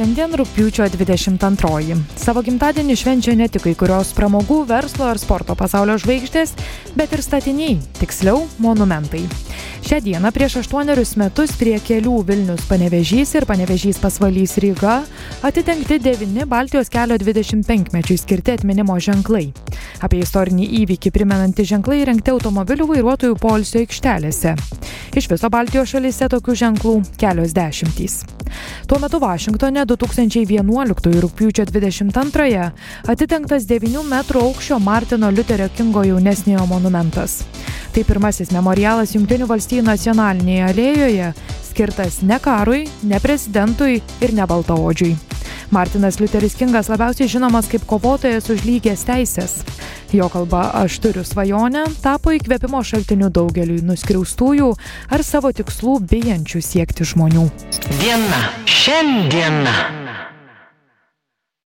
Šiandien rūpiučio 22. Savo gimtadienį švenčia ne tik kai kurios pramogų, verslo ar sporto pasaulio žvaigždės, bet ir statiniai, tiksliau monumentai. Šią dieną prieš aštuonerius metus prie kelių Vilnius panevežys ir panevežys pasvalys Ryga atidengti devini Baltijos kelio 25-mečiui skirti atminimo ženklai. Apie istorinį įvykį primenantys ženklai įrengti automobilių vairuotojų polisio aikštelėse. Iš viso Baltijos šalyse tokių ženklų kelios dešimtys. Tuo metu Vašingtone 2011 rūpiučio 22-ąją atidengtas 9 m aukščio Martino Liuterio Kingo jaunesniojo monumentas. Tai pirmasis memorialas Junktinių valstybių nacionalinėje alėjoje, skirtas ne karui, ne prezidentui ir ne baltaodžiui. Martinas Liuteris Kingas labiausiai žinomas kaip kovotojas už lygias teisės. Jo kalba Aš turiu svajonę tapo įkvėpimo šaltiniu daugeliui nuskriaustųjų ar savo tikslų bijančių siekti žmonių. Diena. Šiandien.